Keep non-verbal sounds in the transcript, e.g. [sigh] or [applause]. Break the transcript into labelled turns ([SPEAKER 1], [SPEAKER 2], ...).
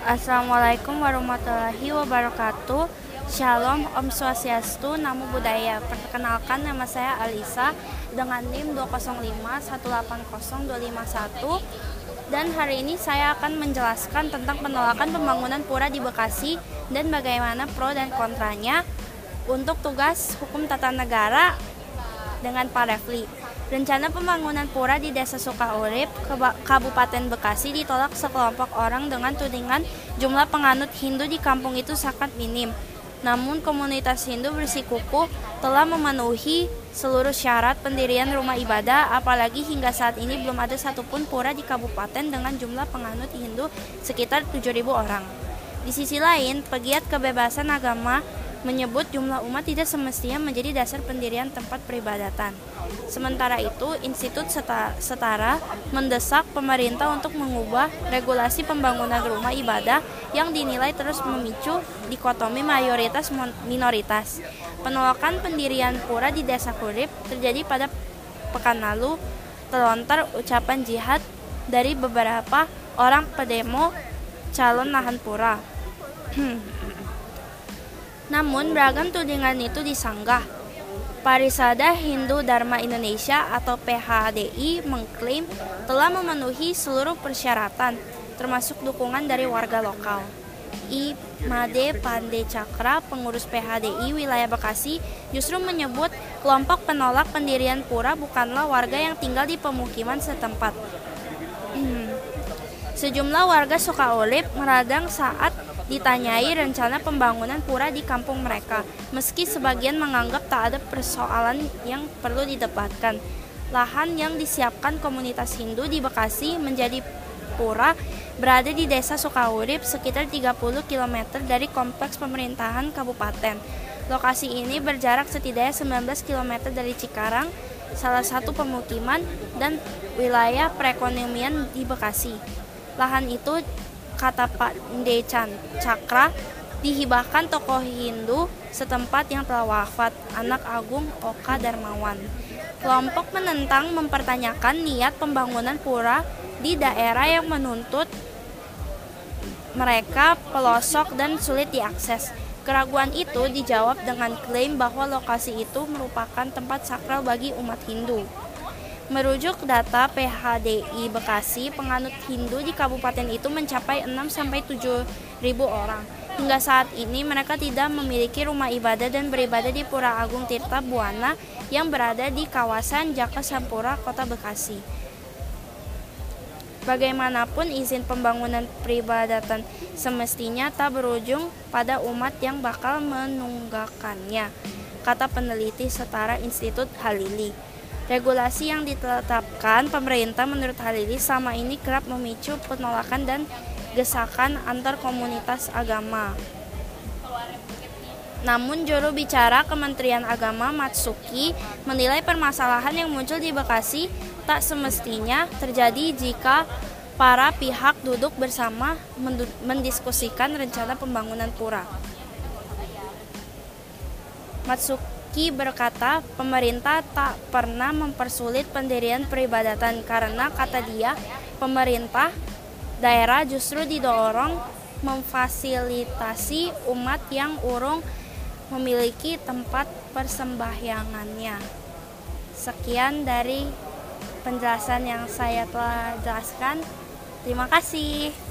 [SPEAKER 1] Assalamualaikum warahmatullahi wabarakatuh. Shalom, Om Swastiastu, Namo Buddhaya. Perkenalkan nama saya Alisa dengan NIM 205180251 dan hari ini saya akan menjelaskan tentang penolakan pembangunan pura di Bekasi dan bagaimana pro dan kontranya untuk tugas hukum tata negara dengan Pak Refli. Rencana pembangunan pura di Desa Sukaurip, Kabupaten Bekasi ditolak sekelompok orang dengan tudingan jumlah penganut Hindu di kampung itu sangat minim. Namun komunitas Hindu bersikukuh telah memenuhi seluruh syarat pendirian rumah ibadah, apalagi hingga saat ini belum ada satupun pura di kabupaten dengan jumlah penganut Hindu sekitar 7.000 orang. Di sisi lain, pegiat kebebasan agama menyebut jumlah umat tidak semestinya menjadi dasar pendirian tempat peribadatan. Sementara itu, Institut Setara mendesak pemerintah untuk mengubah regulasi pembangunan rumah ibadah yang dinilai terus memicu dikotomi mayoritas minoritas. Penolakan pendirian pura di Desa Kurip terjadi pada pekan lalu terlontar ucapan jihad dari beberapa orang pedemo calon lahan pura. [clears throat] Namun beragam tudingan itu disanggah. Parisada Hindu Dharma Indonesia atau PHDI mengklaim telah memenuhi seluruh persyaratan, termasuk dukungan dari warga lokal. I Made Pande Cakra, pengurus PHDI wilayah Bekasi, justru menyebut kelompok penolak pendirian pura bukanlah warga yang tinggal di pemukiman setempat. Sejumlah warga Sukaolip meradang saat ditanyai rencana pembangunan pura di kampung mereka, meski sebagian menganggap tak ada persoalan yang perlu didebatkan. Lahan yang disiapkan komunitas Hindu di Bekasi menjadi pura berada di desa Sukaurip sekitar 30 km dari kompleks pemerintahan kabupaten. Lokasi ini berjarak setidaknya 19 km dari Cikarang, salah satu pemukiman dan wilayah perekonomian di Bekasi. Lahan itu kata Pak Decan Cakra dihibahkan tokoh Hindu setempat yang telah wafat, anak agung Oka Darmawan. Kelompok menentang mempertanyakan niat pembangunan pura di daerah yang menuntut mereka pelosok dan sulit diakses. Keraguan itu dijawab dengan klaim bahwa lokasi itu merupakan tempat sakral bagi umat Hindu. Merujuk data PHDI Bekasi, penganut Hindu di kabupaten itu mencapai 6-7 ribu orang. Hingga saat ini mereka tidak memiliki rumah ibadah dan beribadah di Pura Agung Tirta Buana yang berada di kawasan Jaka Sampura, Kota Bekasi. Bagaimanapun izin pembangunan peribadatan semestinya tak berujung pada umat yang bakal menunggakannya, kata peneliti setara Institut Halili. Regulasi yang ditetapkan pemerintah menurut Halili sama ini kerap memicu penolakan dan gesakan antar komunitas agama. Namun juru bicara Kementerian Agama Matsuki menilai permasalahan yang muncul di Bekasi tak semestinya terjadi jika para pihak duduk bersama mendiskusikan rencana pembangunan pura. Matsuki Ki berkata, pemerintah tak pernah mempersulit pendirian peribadatan karena kata dia, pemerintah daerah justru didorong memfasilitasi umat yang urung memiliki tempat persembahyangannya. Sekian dari penjelasan yang saya telah jelaskan. Terima kasih.